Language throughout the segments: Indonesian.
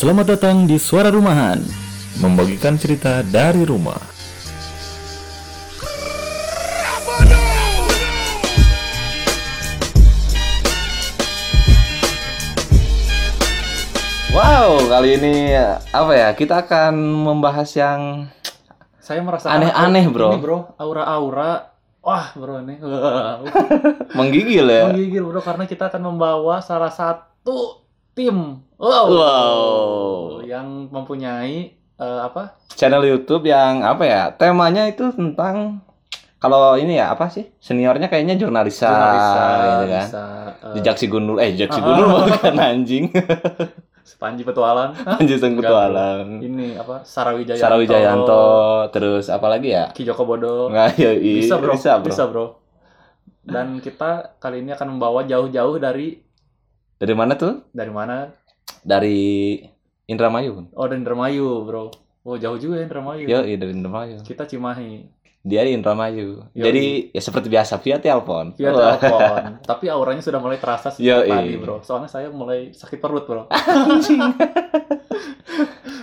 Selamat datang di Suara Rumahan, membagikan cerita dari rumah. Wow, kali ini apa ya? Kita akan membahas yang Saya merasa Aneh-aneh, bro. Ini bro, aura-aura. Wah bro ini menggigil ya. menggigil bro karena kita akan membawa salah satu tim. Wow. Wow. Yang mempunyai eh, apa? Channel YouTube yang apa ya? Temanya itu tentang kalau ini ya apa sih? Seniornya kayaknya jurnalisa, Jurnalisa, gitu kan. bisa, eh, Jejak si Gundul, eh Jejak si Ah. Gundul bukan anjing. Panji Petualang. Anjing sang petualang. Ini apa? Sarawijayanto. Sarawijayanto, terus apa lagi ya? Ki Joko Bodo. Nggak, ya, i- Bisa bro, Bisa, bro. bisa bro. Dan kita kali ini akan membawa jauh-jauh dari Dari mana tuh? dari mana? Dari Indramayu. Oh dari Indramayu bro. Oh jauh juga ya Indramayu. Yo, dari Indramayu. Kita Cimahi. Dia di Indramayu. Yoi. Jadi ya seperti biasa via telepon. Via telepon. Tapi auranya sudah mulai terasa Yo, sejak tadi iya. bro. Soalnya saya mulai sakit perut bro.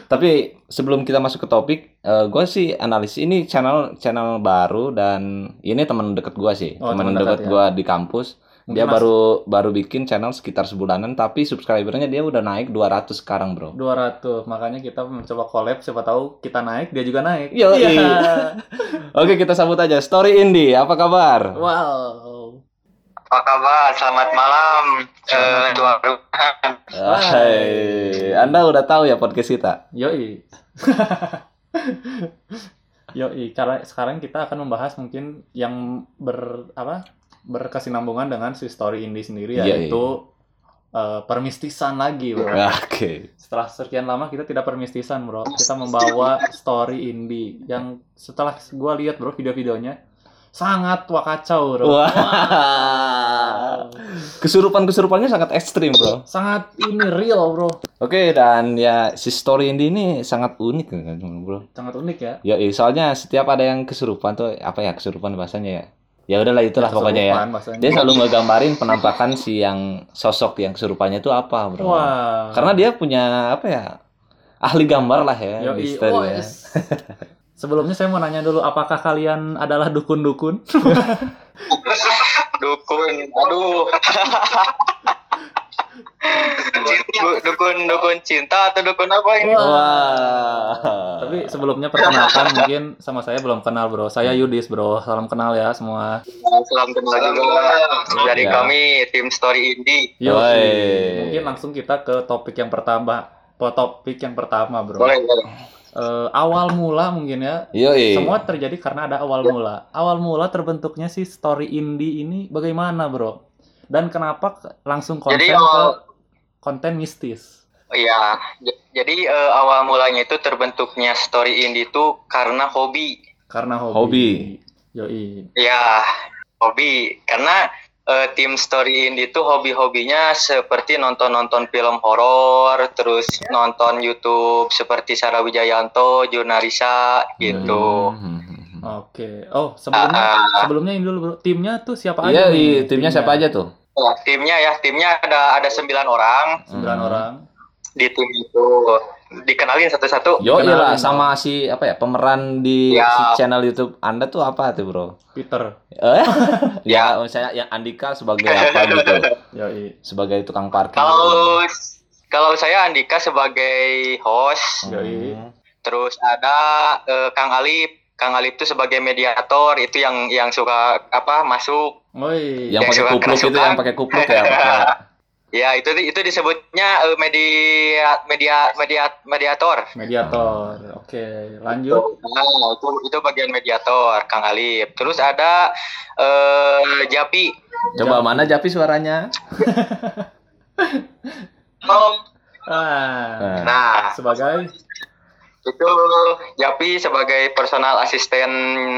Tapi sebelum kita masuk ke topik, gue sih analisis ini channel channel baru dan ini teman deket gue sih, Oh, teman deket dekat, ya. gue di kampus. Dia Mungkin baru baru bikin channel sekitar sebulanan, tapi subscribernya dia udah naik 200 sekarang bro. 200. Makanya kita mencoba collab. Siapa tahu kita naik, dia juga naik. Yo, Iya. Oke kita sambut aja. Story Indie, apa kabar? Wow. Apa kabar? Selamat malam. Eh, dua Hai, Anda udah tahu ya podcast kita? Yoi. Yoi. Karena sekarang kita akan membahas mungkin yang ber apa berkesinambungan dengan si story indie sendiri Yoi. yaitu eh, permistisan lagi bro. Oke. Setelah sekian lama kita tidak permistisan bro, kita membawa story indie yang setelah gua lihat bro video-videonya sangat wakacau bro. Wah. Wow. Kesurupan-kesurupannya sangat ekstrim bro. Sangat ini real bro, Oke dan ya si story Indie ini sangat unik kan bro. sangat unik ya. Ya, soalnya setiap ada yang kesurupan tuh apa ya kesurupan bahasanya ya. Ya udahlah itulah pokoknya ya. Bahasanya. Dia selalu ngegambarin penampakan si yang sosok yang kesurupannya itu apa, Bro. Wah. Karena dia punya apa ya? Ahli gambar lah ya, Yoi. misteri Oh, ya. yes. Sebelumnya saya mau nanya dulu, apakah kalian adalah dukun-dukun? dukun. Aduh. Du- dukun dukun cinta atau dukun apa ini? Wah. Tapi sebelumnya perkenalkan mungkin sama saya belum kenal bro. Saya Yudis bro. Salam kenal ya semua. Salam kenal juga dari Ya. kami tim Story Indie. Yoi. Mungkin langsung kita ke topik yang pertama. Po- Topik yang pertama bro. Boleh, boleh. Eh, awal mula mungkin ya. Yoi. Semua terjadi karena ada awal mula. Awal mula terbentuknya si story indie ini bagaimana bro? Dan kenapa ke- langsung konten Jadi ke awal- konten mistis? Iya, jadi eh, awal mulanya itu terbentuknya Story Indie itu karena hobi. Karena hobi. Hobi. Yoi. Ya, hobi. Karena eh, tim Story Indie itu hobi-hobinya seperti nonton-nonton film horor, terus nonton YouTube seperti Sarah Wijayanto, Jurnalisa gitu. Hmm. Oke. Oh, sebelumnya Ah. sebelumnya ini dulu bro. Timnya tuh siapa Iya, aja di nih? timnya siapa aja tuh? Oh, timnya ya, timnya ada ada sembilan orang Sembilan Hmm. orang. di tim itu. Dikenalin satu-satu. Yo Kenalin lah dong. sama si apa ya pemeran di Ya. si channel YouTube Anda tuh apa tuh bro? Peter. Eh? ya, saya yang Andika sebagai apa gitu? Yoi. Sebagai tukang parkir. gitu. Kalau kalau saya Andika sebagai host, Yoi. Hmm. terus ada eh, Kang Alip. Kang Alip itu sebagai mediator itu yang yang suka apa masuk Woi. Yang Yang pakai kupluk itu kerasukan. yang pakai kupluk ya. pakai- Ya itu itu disebutnya eh, media media media mediator. Mediator. Oke, lanjut. Nah, itu itu bagian mediator Kang Alip. Terus ada eh Japi. Coba mana Japi suaranya? Ah, Nah, sebagai itu Japi sebagai personal asisten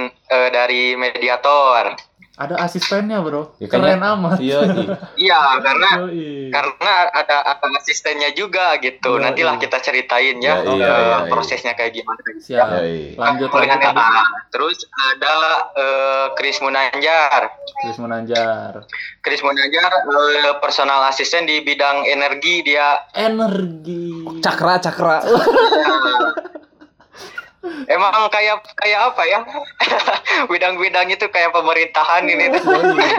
eh, dari mediator. Ada asistennya, Bro. Ya, Keren kayaknya- amat. Iya, iya. Iya, karena Yoi. karena ada ada asistennya juga gitu. Yoi. Nantilah kita ceritain ya, Ya, iya, iya, iya. prosesnya kayak gimana. Siap. Yoi. Lanjut lagi tadi. ya. Terus ada eh, Chris Munanjar. Chris Munanjar. Chris Munanjar eh, personal asisten di bidang energi dia. Energi. Cakra, cakra. Emang kayak kayak apa ya? Bidang-bidang itu kayak pemerintahan ini. tuh. Yoi.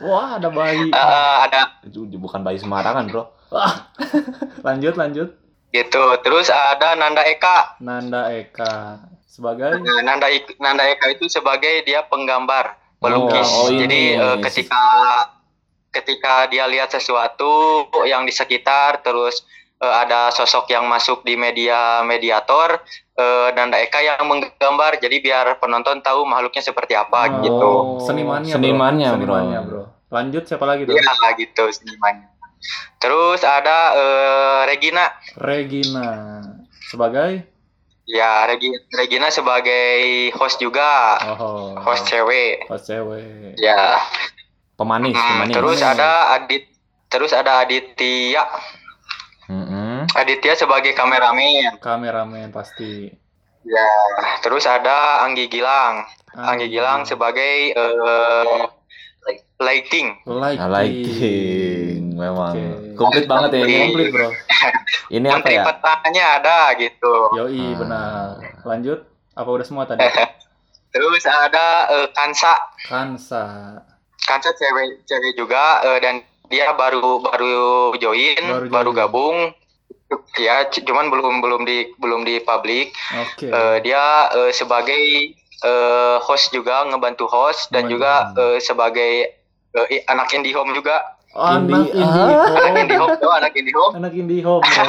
Wah, ada bayi. Eh, ada Itu bukan bayi sembarangan, Bro. Wah. lanjut, lanjut. gitu. Terus ada Nanda Eka. Nanda Eka sebagai Nah, Nanda Nanda Eka itu sebagai dia penggambar, pelukis. Oh, oh, Jadi ini. eh, ketika ketika dia lihat sesuatu yang di sekitar, terus eh, ada sosok yang masuk di media mediator, eh, Nanda Eka yang menggambar. Jadi biar penonton tahu makhluknya seperti apa Oh, gitu. Senimannya, Senimannya, bro. bro. Senimannya, bro. Lanjut siapa lagi tuh? Ya gitu senimannya. Terus ada eh, Regina. Regina sebagai Ya, Regi- Regina sebagai host juga, oh host cewek. host cewek. Ya. Pemanis, Hmm, pemanis. terus ada Adit terus ada Aditya. Aditya sebagai kameramen Kameramen pasti. ya terus ada Anggi Gilang Anggi Gilang sebagai eh, lighting lighting. Nah, lighting memang Oke. komplit banget ya ini. Komplit, bro. Ini apa menteri ya? petanya ada gitu Yoi, Ah. benar. Lanjut. Apa udah semua tadi? terus ada eh, Kansa Kansa. Kansa cewek cewek juga eh, dan dia baru baru join Baru baru, join. gabung ya cuman belum belum di belum di publik Oke. Eh, dia eh, sebagai eh, host juga ngebantu host dan Ngebantu. juga eh, sebagai eh, i- anak indie home juga Oh, anak Indie- anak indie indie home tuh anak indie home Anak indie home, bro.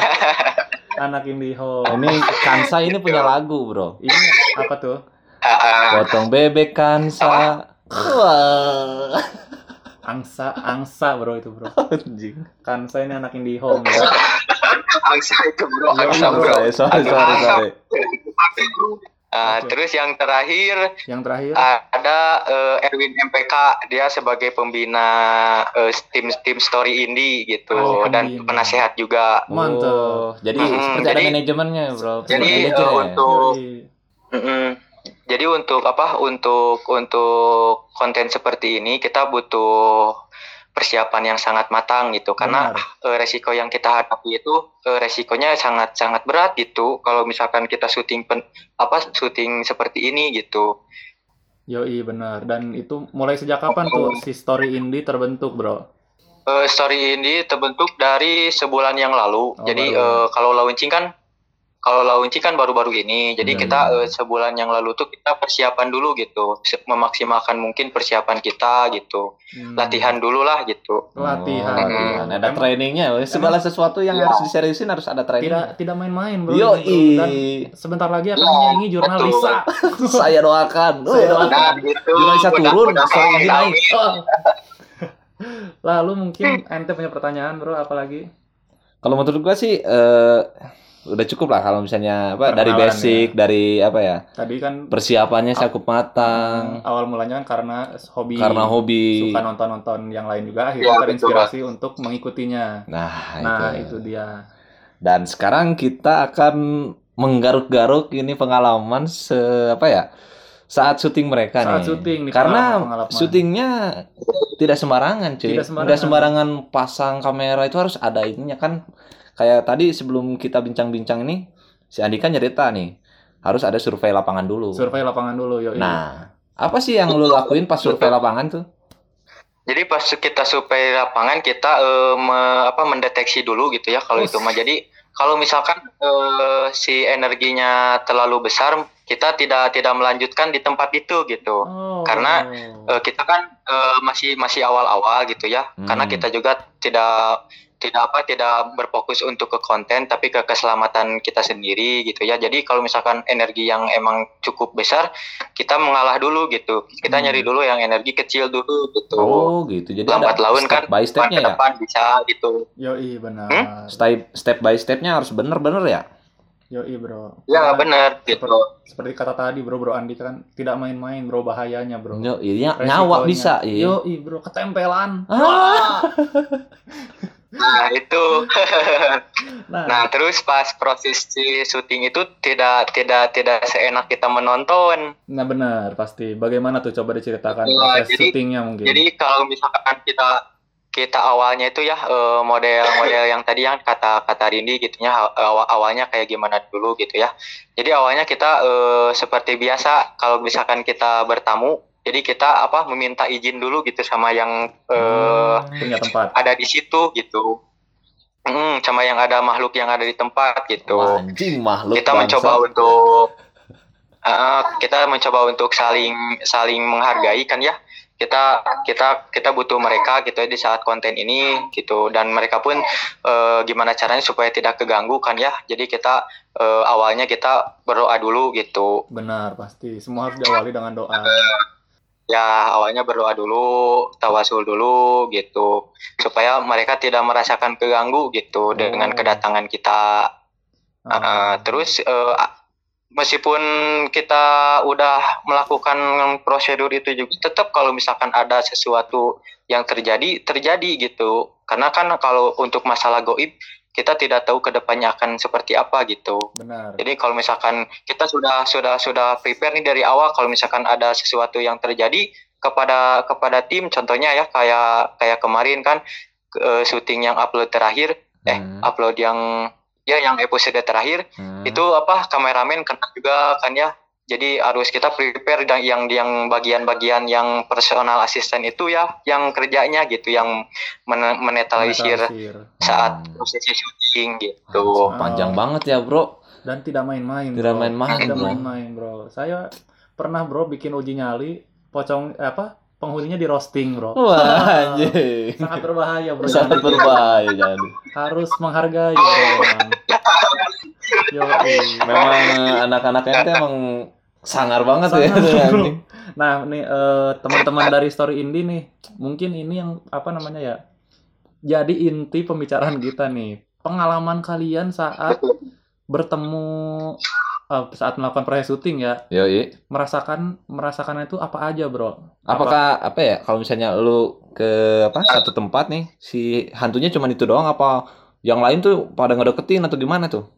Anak indie home. Ini Kansa ini punya lagu, Bro. Ini apa tuh? Ah, ah. Potong bebek Kansa. Wah. Angsa, angsa bro itu bro. Anjing. Kansa ini anak indie home ya. angsa itu bro Iya, angsa bro. Sorry, sorry, sorry, Angsa. sorry. Ah, terus yang terakhir Yang terakhir ada eh, Erwin MPK dia sebagai pembina eh, tim tim story indie gitu Oh, dan pembina. penasehat juga Mantep. Oh, jadi Hmm, seperti ada jadi- manajemennya, Bro. jadi, Manajer eh, ya? untuk-. Mm-mm. Jadi untuk apa? Untuk untuk konten seperti ini kita butuh persiapan yang sangat matang gitu karena eh, resiko yang kita hadapi itu eh, resikonya sangat sangat berat gitu kalau misalkan kita syuting pen, apa syuting seperti ini gitu. Yoi benar. Dan itu mulai sejak kapan tuh si story indie terbentuk bro? Eh, story ini terbentuk dari sebulan yang lalu. Oh, Jadi baru. eh, kalau launching kan kalau launching kan baru-baru ini. Jadi Hmm. kita eh, sebulan yang lalu tuh kita persiapan dulu gitu, memaksimalkan mungkin persiapan kita gitu. Hmm. Latihan dulu lah gitu. Latihan. Oh, latihan. ada trainingnya. Segala sesuatu yang Iya. harus diseriusin harus ada training. Tidak tidak main-main bro. Yo. Dan sebentar lagi akan Iya, menyaingi jurnalisa. saya doakan. Saya doakan. Nah, gitu. Jurnalisa turun, Mudah-mudahan story ini naik. Oh. Lalu mungkin ente punya pertanyaan bro, apa lagi? Kalau menurut gua sih eh, udah cukup lah kalau misalnya apa dari basic, dari apa ya Tadi kan persiapannya cukup matang awal mulanya kan karena hobi. karena hobi. suka nonton-nonton yang lain juga akhirnya Ya, terinspirasi untuk mengikutinya. Nah, Nah, itu. itu dia. Dan sekarang kita akan menggaruk-garuk ini pengalaman se apa ya? Saat syuting mereka Saat nih. syuting nih, Karena pengalaman-pengalaman. syutingnya tidak sembarangan, cuy. Tidak sembarangan. Nggak sembarangan pasang kamera itu harus ada ininya kan. Kayak tadi sebelum kita bincang-bincang ini, si Andika nyerita nih, harus ada survei lapangan dulu. Survei lapangan dulu, yuk. Nah, apa sih yang lu lakuin pas survei lapangan tuh? Jadi pas kita survei lapangan kita eh, me- apa mendeteksi dulu gitu ya kalau itu mah. Jadi kalau misalkan eh, si energinya terlalu besar, kita tidak tidak melanjutkan di tempat itu gitu. Oh. Karena, Eh, kita kan eh, masih masih awal-awal gitu ya. Hmm. Karena kita juga tidak tidak apa tidak berfokus untuk ke konten tapi ke keselamatan kita sendiri gitu ya. Jadi kalau misalkan energi yang emang cukup besar, kita mengalah dulu gitu. Kita Hmm. nyari dulu yang energi kecil dulu gitu. Oh, gitu. Jadi Lambat laun step kan, by stepnya ke ya. depan bisa gitu. Yoi, benar. Hmm? Step step by stepnya harus bener-bener ya. Yoi bro. Ya benar gitu. Seperti, seperti kata tadi bro, bro Andi kan tidak main-main bro bahayanya bro. Yo, iya, nyawa bisa, iya. Yoi bro, ketempelan. Ah. Nah itu. Nah, Nah terus pas proses si syuting itu tidak tidak tidak seenak kita menonton. nah benar pasti. Bagaimana tuh coba diceritakan Ya, proses jadi- syutingnya mungkin. Jadi kalau misalkan kita kita awalnya itu ya eh, model-model yang tadi yang kata kata Rindi gitunya awal awalnya kayak gimana dulu gitu ya. Jadi awalnya kita eh, seperti biasa kalau misalkan kita bertamu, jadi kita apa meminta izin dulu gitu sama yang eh, punya tempat. ada di situ gitu. Hmm, sama yang ada makhluk yang ada di tempat gitu. Anjing makhluk kita bangsa. mencoba untuk uh, kita mencoba untuk saling saling menghargai kan ya kita kita kita butuh mereka gitu ya di saat konten ini gitu dan mereka pun uh, gimana caranya supaya tidak keganggu kan ya jadi kita uh, awalnya kita berdoa dulu gitu Benar pasti. Semua harus diawali dengan doa. Ya awalnya berdoa dulu tawasul dulu gitu. Supaya mereka tidak merasakan keganggu gitu dengan Oh. kedatangan kita. Ah, Uh, terus uh, meskipun kita udah melakukan prosedur itu juga tetap kalau misalkan ada sesuatu yang terjadi terjadi gitu. Karena kan kalau untuk masalah goib kita tidak tahu ke depannya akan seperti apa gitu benar. jadi kalau misalkan kita sudah sudah sudah prepare nih dari awal kalau misalkan ada sesuatu yang terjadi kepada kepada tim contohnya ya kayak kayak kemarin kan eh, syuting yang upload terakhir eh Hmm. upload yang ya yang episode terakhir Hmm. itu apa kameramen kena juga kan ya jadi harus kita prepare dan yang yang bagian-bagian yang personal assistant itu ya yang kerjanya gitu yang men- menetralisir Menetralisir. saat Hmm. prosesi syuting gitu Anjing, panjang banget ya, Bro. Dan tidak main-main. Tidak main-main, Tidak bro. main-main, bro. Saya pernah bro bikin uji nyali, pocong eh, apa? Penghuninya di roasting, bro. Wah, anjing. Sangat berbahaya, bro. Sangat Jangan- berbahaya jadi. Harus menghargai, bro. memang. Anak-anak ente emang sangar banget ya, Sangar, tuh, bro. Nah, nih eh, teman-teman dari Story Indie nih, mungkin ini yang apa namanya ya? Jadi inti pembicaraan kita nih. Pengalaman kalian saat bertemu eh, saat melakukan proses syuting ya, Yoi. merasakan merasakan itu apa aja, Bro? Apakah apa ya kalau misalnya lu ke apa satu tempat nih si hantunya cuma itu doang apa yang lain tuh pada ngedeketin atau gimana tuh?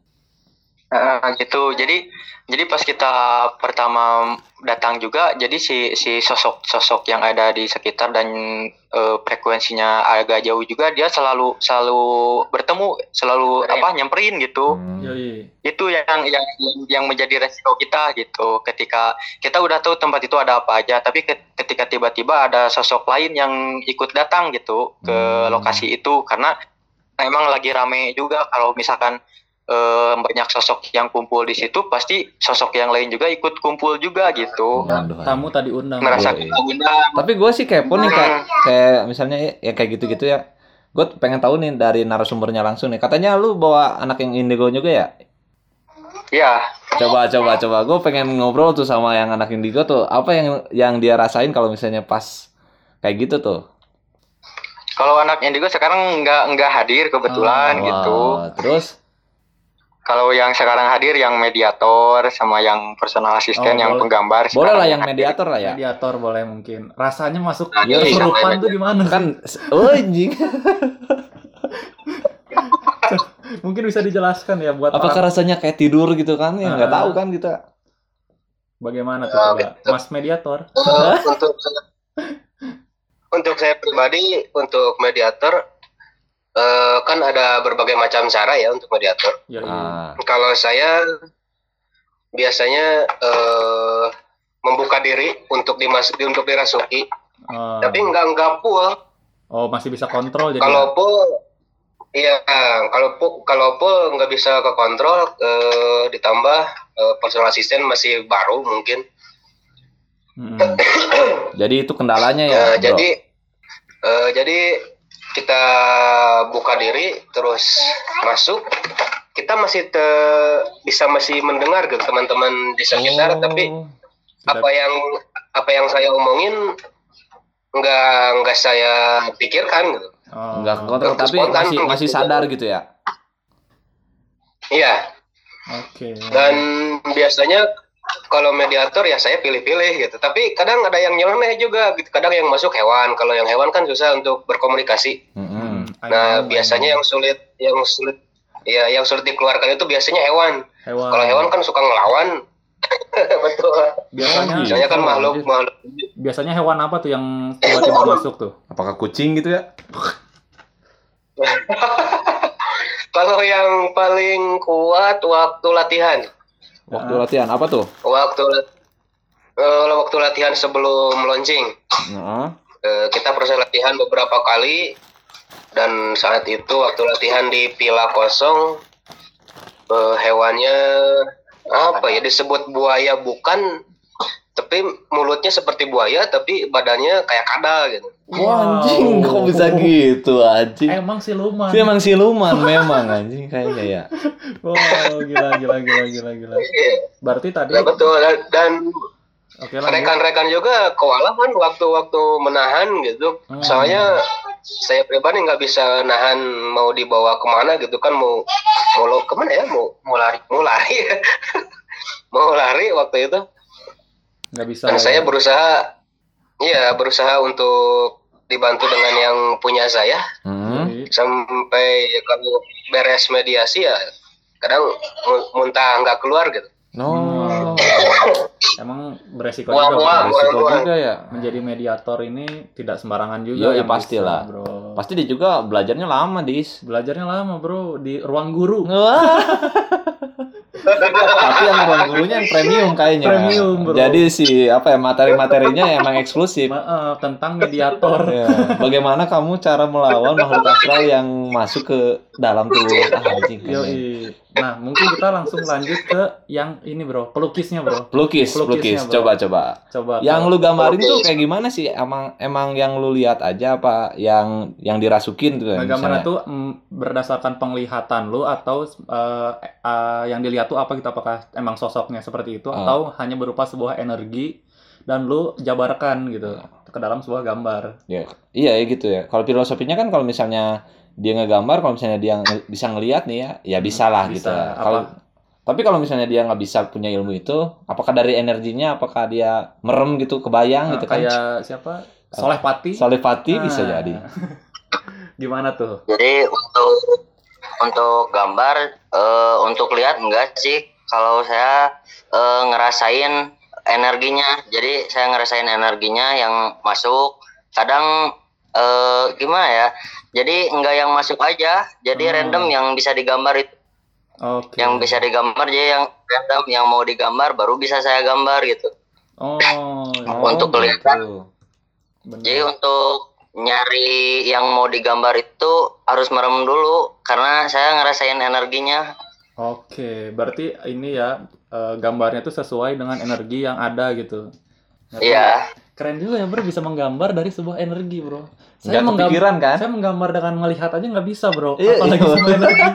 Ah, gitu jadi jadi pas kita pertama datang juga jadi si si sosok sosok yang ada di sekitar dan eh, frekuensinya agak jauh juga dia selalu selalu bertemu selalu apa nyamperin gitu Hmm. Yoi. itu yang yang yang menjadi resiko kita gitu ketika kita udah tahu tempat itu ada apa aja tapi ke- ketika tiba-tiba ada sosok lain yang ikut datang gitu ke Hmm. lokasi itu karena emang lagi rame juga kalau misalkan eh, banyak sosok yang kumpul di situ pasti sosok yang lain juga ikut kumpul juga gitu Aduh, Tamu tadi undang. merasa iya. kita undang Tapi gue sih kepo nih kayak kayak misalnya ya, ya kayak gitu-gitu ya. Gue pengen tahu nih dari narasumbernya langsung nih. Katanya lu bawa anak yang indigo juga ya? ya Coba coba coba. Gue pengen ngobrol tuh sama yang anak indigo tuh. Apa yang yang dia rasain kalau misalnya pas kayak gitu tuh? kalau anak indigo sekarang nggak nggak hadir kebetulan Wah, gitu Terus kalau yang sekarang hadir yang mediator sama yang personal assistant Oh, yang boleh. penggambar boleh lah yang hadir. mediator lah ya. Mediator boleh mungkin. Rasanya masuk Iya, kesurupan iya. tuh gimana? Kan oh anjing. Mungkin bisa dijelaskan ya buat Apakah para- rasanya kayak tidur gitu kan? Ya nggak Ah. tahu kan kita. bagaimana tuh Ah, coba, Mas Mediator? Eh, untuk untuk saya pribadi untuk mediator eh, kan ada berbagai macam cara ya untuk mediator. Yoi. Ah, Kalau saya biasanya eh, membuka diri untuk dimasuki untuk dirasuki, Ah. tapi nggak nggak full. oh masih bisa kontrol jadi. Kalau full, iya kalau full kalau full nggak bisa ke kontrol, eh, ditambah eh, personal assistant masih baru mungkin. Mm-mm. jadi itu kendalanya ya, Ya, bro. jadi eh, jadi kita buka diri terus masuk kita masih te- bisa masih mendengar gitu teman-teman di sekitar Oh. tapi Tidak- apa yang apa yang saya omongin nggak nggak saya pikirkan gitu Oh. nggak kontrol tapi spontan masih gitu. masih sadar gitu ya. iya Oke. dan biasanya kalau mediator ya saya pilih-pilih gitu. Tapi kadang ada yang nyeleneh juga gitu. Kadang yang masuk hewan. Kalau yang hewan kan susah untuk berkomunikasi. Mm-mm. I nah know, biasanya yang sulit yang sulit ya yang sulit dikeluarkan itu biasanya hewan. Hewan. kalau hewan kan suka ngelawan. Betul. Biasanya biasanya kan makhluk makhluk. Biasanya hewan apa tuh yang tiba-tiba masuk tuh? Apakah kucing gitu ya? kalau yang paling kuat waktu latihan Waktu Ah. latihan apa tuh? waktu eh, waktu latihan sebelum launching Heeh. Eh, kita proses latihan beberapa kali dan saat itu waktu latihan di pila kosong eh, hewannya apa ya disebut buaya bukan tapi mulutnya seperti buaya tapi badannya kayak kadal gitu Wah, anjing, kok bisa gitu anjing? Emang siluman. Dia emang siluman memang anjing kayaknya ya. Wow, gila gila gila gila gila. Berarti tadi ya betul dan, Oke rekan-rekan juga kewalahan waktu-waktu menahan gitu Hmm. soalnya saya pribadi nggak bisa nahan mau dibawa ke mana gitu kan mau mau lo ke mana ya mau mau lari mau lari mau lari waktu itu Nggak bisa. dan ya. saya berusaha iya berusaha untuk dibantu dengan yang punya saya Hmm. Sampai ya kalau beres mediasi ya kadang mu- muntah nggak keluar gitu No. Emang beresiko Wah, juga wah, bro. Risiko wah. juga ya. menjadi mediator ini tidak sembarangan juga. Iya, ya yang pastilah. bro. Pasti dia juga belajarnya lama, Dis. Belajarnya lama bro di ruang guru. Tapi yang ruang gurunya yang premium kayaknya. Premium, bro. Jadi si apa ya materi-materinya emang eksklusif. Maaf tentang mediator. Ya. Bagaimana kamu cara melawan makhluk astral yang masuk ke dalam tubuh ah, anjing. Nah mungkin kita langsung lanjut ke yang ini bro, pelukisnya bro. Pelukis, pelukis. Bro. Coba coba. Coba. Yang lu gambarin tuh kayak gimana sih? Emang emang yang lu lihat aja apa yang yang dirasukin tuh Nah, misalnya? tuh mm, berdasarkan penglihatan lu atau eh, eh, yang dilihat tuh apa gitu apakah emang sosoknya seperti itu Ah. atau hanya berupa sebuah energi dan lu jabarkan gitu ke dalam sebuah gambar. Ya, iya ya gitu ya. Kalau filosofinya kan kalau misalnya dia ngegambar, kalau misalnya dia nge- bisa ngelihat nih ya, ya bisa lah Bisa. gitu. Kalau tapi kalau misalnya dia nggak bisa punya ilmu itu, apakah dari energinya, apakah dia merem gitu, kebayang Nah, gitu kan? kayak siapa? Soleh Pati. Solepati bisa Nah. jadi. Gimana tuh? Jadi untuk untuk gambar eh, untuk lihat enggak sih kalau saya eh, ngerasain energinya. Jadi saya ngerasain energinya yang masuk. Kadang eh, gimana ya? Jadi enggak yang masuk aja. Jadi Hmm. random yang bisa digambar itu. Oke. Yang bisa digambar jadi yang random yang mau digambar baru bisa saya gambar gitu. Oh, Untuk kelihatan. gitu. Jadi untuk nyari yang mau digambar itu harus merem dulu karena saya ngerasain energinya. Oke, berarti ini ya eh, gambarnya tuh sesuai dengan energi yang ada gitu. Iya. Keren juga ya bro bisa menggambar dari sebuah energi bro. Nggak menggam- kepikiran kan? Saya menggambar dengan melihat aja nggak bisa bro. Iya, Apalagi iya. sama energi.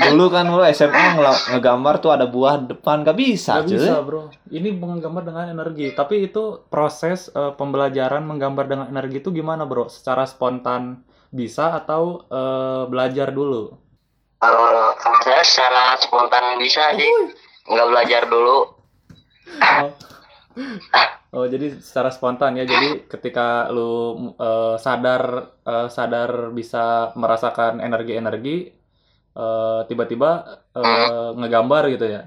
Dulu kan lu SMA ngegambar tuh ada buah depan gak bisa, Nggak cuy. bisa bro. Ini menggambar dengan energi. Tapi itu proses eh, pembelajaran menggambar dengan energi itu gimana bro? Secara spontan bisa atau eh, belajar dulu? Kalau saya secara spontan bisa sih, nggak belajar dulu. Oh. Oh, jadi secara spontan ya. Jadi ketika lu eh, sadar eh, sadar bisa merasakan energi-energi eh, tiba-tiba eh, ngegambar gitu ya.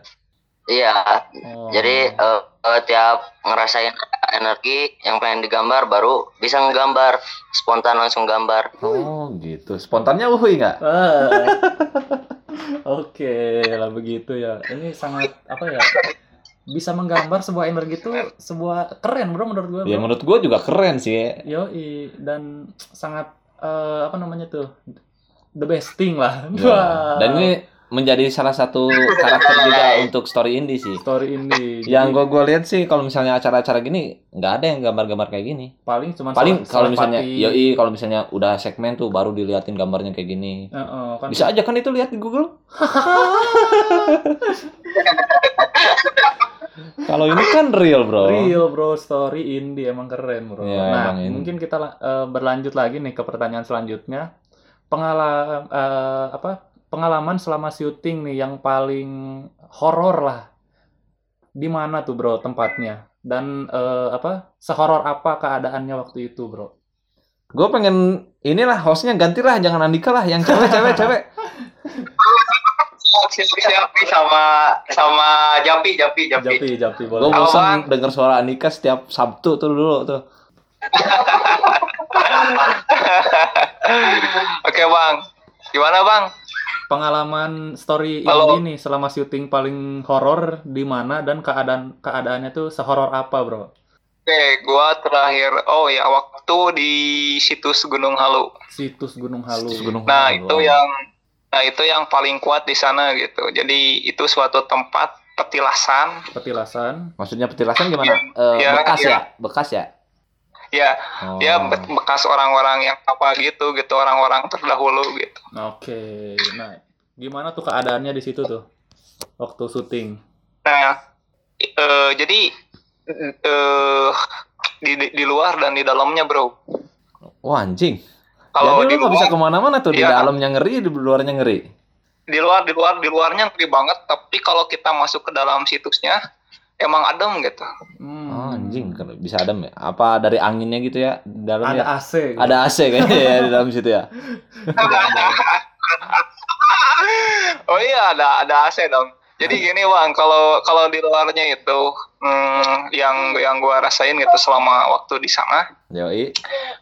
Iya. Oh. Jadi eh, eh, tiap ngerasain energi yang pengen digambar baru bisa ngegambar, spontan langsung gambar. Oh, gitu. Spontannya uhui nggak? Oke, lah begitu ya. Ini sangat apa ya? Bisa menggambar sebuah energi itu sebuah keren bro menurut gue. Ya menurut gua juga keren sih. Yoi dan sangat eh, apa namanya tuh the best thing lah. Ya. Wah. Dan ini menjadi salah satu karakter juga untuk story indie sih. story ini. Yang gua gua lihat sih kalau misalnya acara-acara gini nggak ada yang gambar-gambar kayak gini. paling cuma Paling kalau misalnya yoi kalau misalnya udah segmen tuh baru diliatin gambarnya kayak gini. Heeh, kan Bisa aja kan itu lihat di Google. kalau ini kan real, Bro. Real bro, story indie emang keren bro. Iya, nah, emang ini. mungkin kita eh, berlanjut lagi nih ke pertanyaan selanjutnya. Pengalaman apa pengalaman selama syuting nih yang paling horor lah. Di mana tuh bro tempatnya? Dan eh, apa sehoror apa keadaannya waktu itu bro? Gue pengen inilah hostnya gantilah jangan Andika lah yang cewek cewek cewek. siap siap sama sama Japi Japi Japi. Japi, Japi Gue boleh. Halo, bosan denger suara Andika setiap Sabtu tuh dulu tuh. Oke bang, gimana bang? Pengalaman story Halo. ini nih selama syuting paling horor di mana dan keadaan keadaannya tuh sehoror apa bro? Oke, gua terakhir oh ya waktu di situs Gunung Halu. Situs Gunung Halu. Situs Gunung Nah Halu. itu yang nah itu yang paling kuat di sana gitu. Jadi itu suatu tempat petilasan. Petilasan. Maksudnya petilasan gimana? Eh, Iya, bekas iya. ya, bekas ya. Ya, Oh. ya be- bekas orang-orang yang apa gitu gitu orang-orang terdahulu gitu. Oke. Nah, gimana tuh keadaannya di situ tuh waktu syuting? Nah, eh, jadi eh di, di di luar dan di dalamnya bro. Wah anjing. Kalau Jadi di lu nggak bisa luar, ke mana-mana tuh di Iya. dalamnya ngeri, di luarnya ngeri. di luar di luar di luarnya ngeri banget. Tapi kalau kita masuk ke dalam situsnya emang adem gitu. Hmm. Oh, anjing, kan bisa adem ya? Apa dari anginnya gitu ya di Ada dalamnya? AC. gitu. Ada AC kayaknya ya di dalam situ ya. oh iya ada ada AC dong. Jadi gini bang, kalau kalau di luarnya itu hmm, yang yang gua rasain gitu selama waktu di sana Yoi.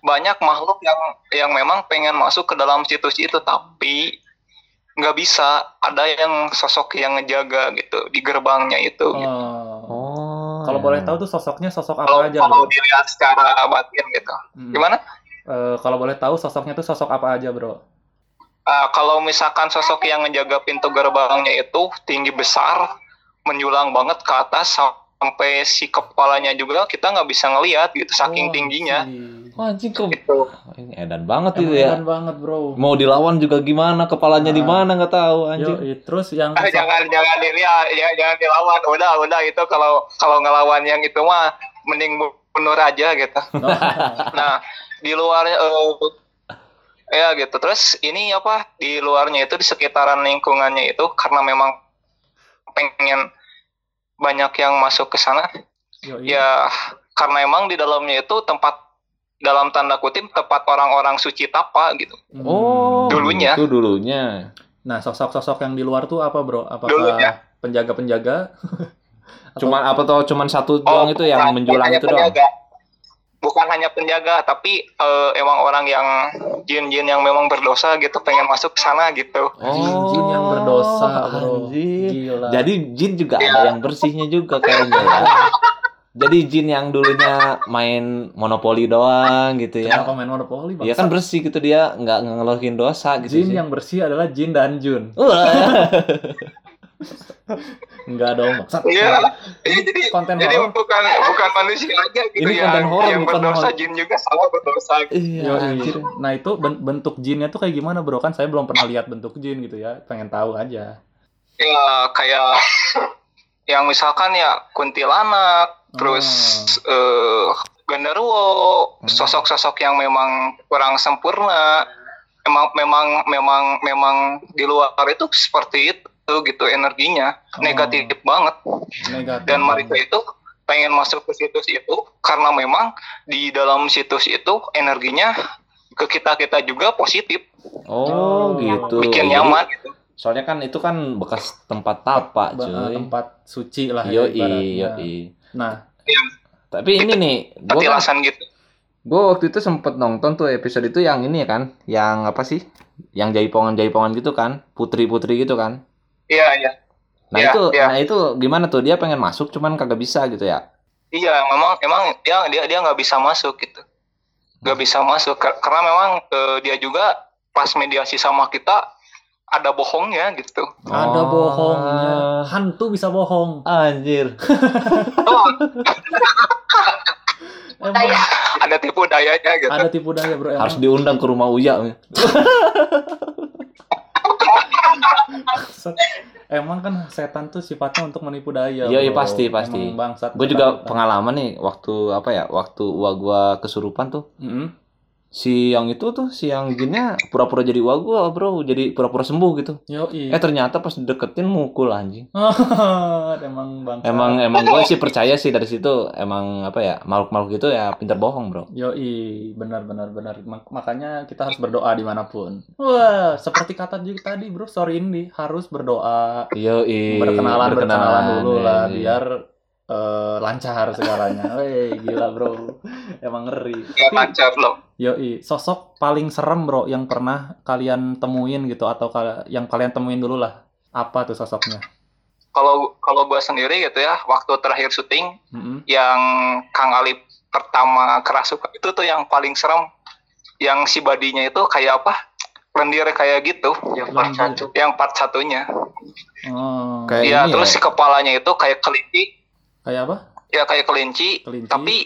banyak makhluk yang yang memang pengen masuk ke dalam situs itu tapi nggak bisa. Ada yang sosok yang ngejaga gitu di gerbangnya itu. gitu. Oh. Oh. Kalau boleh tahu tuh sosoknya sosok Kalau apa aja, kalau bro? dilihat secara batin gitu. Hmm. Gimana? Eh, kalau boleh tahu sosoknya tuh sosok apa aja, bro? Ah, kalau misalkan sosok yang ngejaga pintu gerbangnya itu tinggi besar, menjulang banget ke atas sampai si kepalanya juga kita nggak bisa ngelihat gitu saking Oh, tingginya. anjing. Wah, anjing kok Gitu. ini edan banget itu ya. keren banget, bro. Mau dilawan juga gimana, kepalanya di Ah. mana nggak tahu Yo, anjing. terus yang Ah, jangan jangan dilihat, jangan, jangan dilawan. Udah udah itu kalau kalau ngelawan yang itu mah mending bunuh aja gitu. Oh, Nah di luarnya eh, ya gitu. Terus ini apa di luarnya itu di sekitaran lingkungannya itu karena memang pengen banyak yang masuk ke sana yo, iya. ya karena emang di dalamnya itu tempat dalam tanda kutip tempat orang-orang suci tapa gitu. Hmm. Oh, Dulunya. Itu dulunya. Nah, sosok-sosok yang di luar tuh apa, bro? Apakah Dulunya. penjaga-penjaga? Cuman apa tuh cuman satu doang itu yang menjulang itu doang. penjaga. Bukan hanya penjaga, tapi eh, emang orang yang jin-jin yang memang berdosa gitu pengen masuk ke sana gitu. Jin-jin yang berdosa, bro. Gila. Jadi jin juga ada yang bersihnya juga kayaknya ya. Jadi jin yang dulunya main monopoli doang gitu ya. Kenapa main monopoli? Iya kan bersih gitu dia nggak ngeluhin dosa gitu Jin sih. yang bersih adalah Jin dan Jun. Enggak dong, maksud. Iya. Ini jadi konten jadi horor. bukan bukan manusia aja gitu Ini yang, konten horor, yang bukan berdosa horor. jin juga sama berdosa. gitu. Iya. Yo. Nah, itu ben- bentuk jinnya tuh kayak gimana, Bro? Kan saya belum pernah lihat bentuk jin gitu ya. Pengen tahu aja. Ya kayak yang misalkan ya kuntilanak, terus eh genderuwo, Hmm. sosok-sosok yang memang kurang sempurna. Memang memang memang memang di luar itu seperti itu gitu energinya Oh. negatif banget Negatif. dan mereka itu pengen masuk ke situs itu karena memang di dalam situs itu energinya ke kita kita juga positif Oh, gitu. bikin Jadi, nyaman gitu. Soalnya kan itu kan bekas tempat tapak, Ba- cuy. tempat suci lah ya Yoi. Nah, Tapi ini nih, gua kan, gitu gua waktu itu sempet nonton tuh episode itu yang ini ya kan, yang apa sih? Yang jaipongan-jaipongan gitu kan, putri-putri gitu kan. Iya iya Nah Iya, itu, iya. nah itu gimana tuh? Dia pengen masuk, cuman kagak bisa gitu ya? iya memang emang dia dia dia nggak bisa masuk gitu nggak bisa masuk karena memang eh, dia juga pas mediasi sama kita ada bohongnya gitu ada Oh. bohongnya. Hantu bisa bohong. Anjir. oh, Emang ada tipu dayanya gitu ada tipu daya, Bro. Emang. Harus diundang ke rumah Uya. Emang kan setan tuh sifatnya untuk menipu daya. Iya, iya, pasti, pasti. Gue juga pengalaman nih waktu apa ya? Waktu gua gua kesurupan tuh. Mm-mm. Si yang itu tuh si yang jinnya pura-pura jadi wagu bro jadi pura-pura sembuh gitu Yo, eh ternyata pas deketin mukul anjing emang bangsa. emang emang gue sih percaya sih dari situ emang apa ya makhluk-makhluk itu ya pintar bohong bro Yoi, benar benar benar. Mak- makanya kita harus berdoa di mana pun. Wah, seperti kata Jik tadi, bro. Sorry ini harus berdoa, Yo berkenalan berkenalan dulu lah, iya. biar eh, lancar segalanya. Weh, gila bro. Emang ngeri. Ya, lancar loh. yoi, sosok paling serem bro yang pernah kalian temuin gitu atau kal- yang kalian temuin dulu lah. Apa tuh sosoknya? Kalau kalau gue sendiri gitu ya, waktu terakhir syuting Mm-mm. yang Kang Ali pertama kerasukan itu tuh yang paling serem. Yang si badinya itu kayak apa? Lendir kayak gitu. Yang part satu. Yang part satunya. Oh, Kayak Iya, ini terus ya. si kepalanya itu kayak kelinci. Kayak apa? Ya kayak kelinci, Kelinci. tapi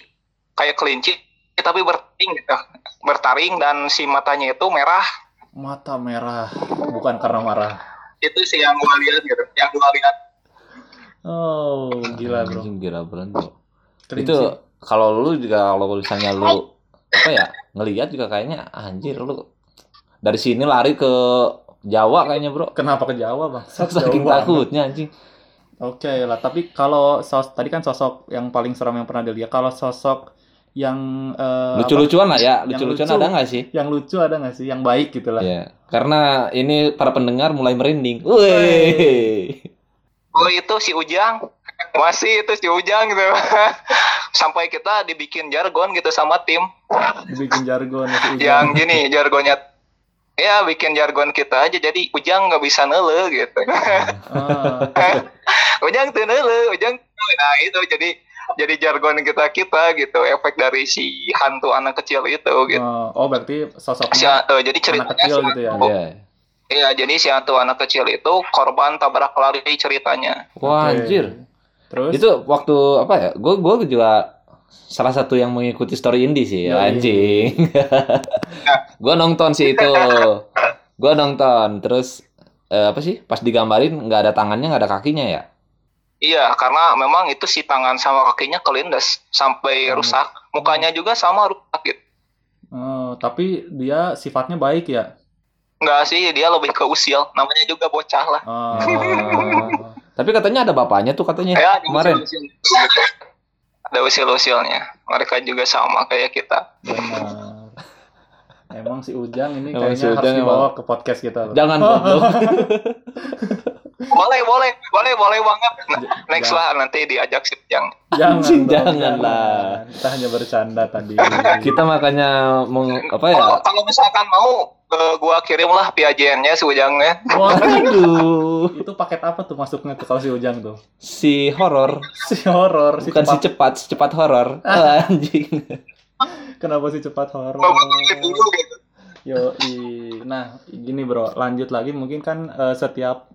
kayak kelinci tapi bertaring gitu. Bertaring dan si matanya itu merah. Mata merah, bukan karena marah. Itu sih yang gua lihat gitu. Yang gua lihat. Oh, gila bro. Anjing, gila bro Kelinci. itu kalau lu juga kalau misalnya lu apa ya ngelihat juga kayaknya anjir lu dari sini lari ke Jawa kayaknya bro Kenapa ke Jawa bang? saking takutnya anjing Oke lah, tapi kalau sos tadi kan sosok yang paling seram yang pernah dilihat. Kalau sosok yang eh, lucu-lucuan lah ya lucu-lucuan lucu. ada nggak sih yang lucu ada nggak sih? Yang baik gitu lah. ya karena ini para pendengar mulai merinding Wih. Oh itu si Ujang. Masih itu si Ujang gitu. Sampai kita dibikin jargon gitu sama tim. Dibikin jargon ya, si Ujang. Yang gini jargonnya. Ya bikin jargon kita aja jadi Ujang nggak bisa nele gitu. Ah, Ujang tuh nele, Ujang tuh. Nah itu jadi jadi jargon kita kita gitu efek dari si hantu anak kecil itu gitu. oh, oh, berarti Si, sosoknya eh, jadi anak ceritanya kecil si- gitu ya. Iya. Iya, jadi si hantu anak kecil itu korban tabrak lari ceritanya. wah anjir Terus itu waktu apa ya gue gue juga salah satu yang mengikuti story indie sih Yoi. anjing gue nonton sih itu gue nonton terus eh, apa sih pas digambarin nggak ada tangannya nggak ada kakinya ya Iya, karena memang itu si tangan sama kakinya kelindes sampai Hmm. rusak. Mukanya juga sama rusak gitu. oh, tapi dia sifatnya baik ya. Enggak sih, dia lebih ke usil. Namanya juga bocah lah. Oh. tapi katanya ada bapaknya tuh katanya Ya, kemarin usil-usil. Ada usil-usilnya. Mereka juga sama kayak kita. Benar. Emang si Ujang ini Emang kayaknya si harus Ujang dibawa emang- ke podcast kita. bro. jangan Boleh, boleh, boleh, boleh banget. Nah, next jangan. lah nanti diajak si Ujang. Jangan, jangan lah. Kita hanya bercanda tadi. kita makanya meng, apa ya Kalau kalau misalkan mau, gua kirim lah piajennya si Ujangnya. Waduh, itu paket apa tuh masuknya ke kalau si Ujang tuh? si horor Si horor, si bukan si cepat. cepat si cepat horor anjing Kenapa sih cepat horor? Gitu. Yo, nah gini bro, lanjut lagi mungkin kan eh, setiap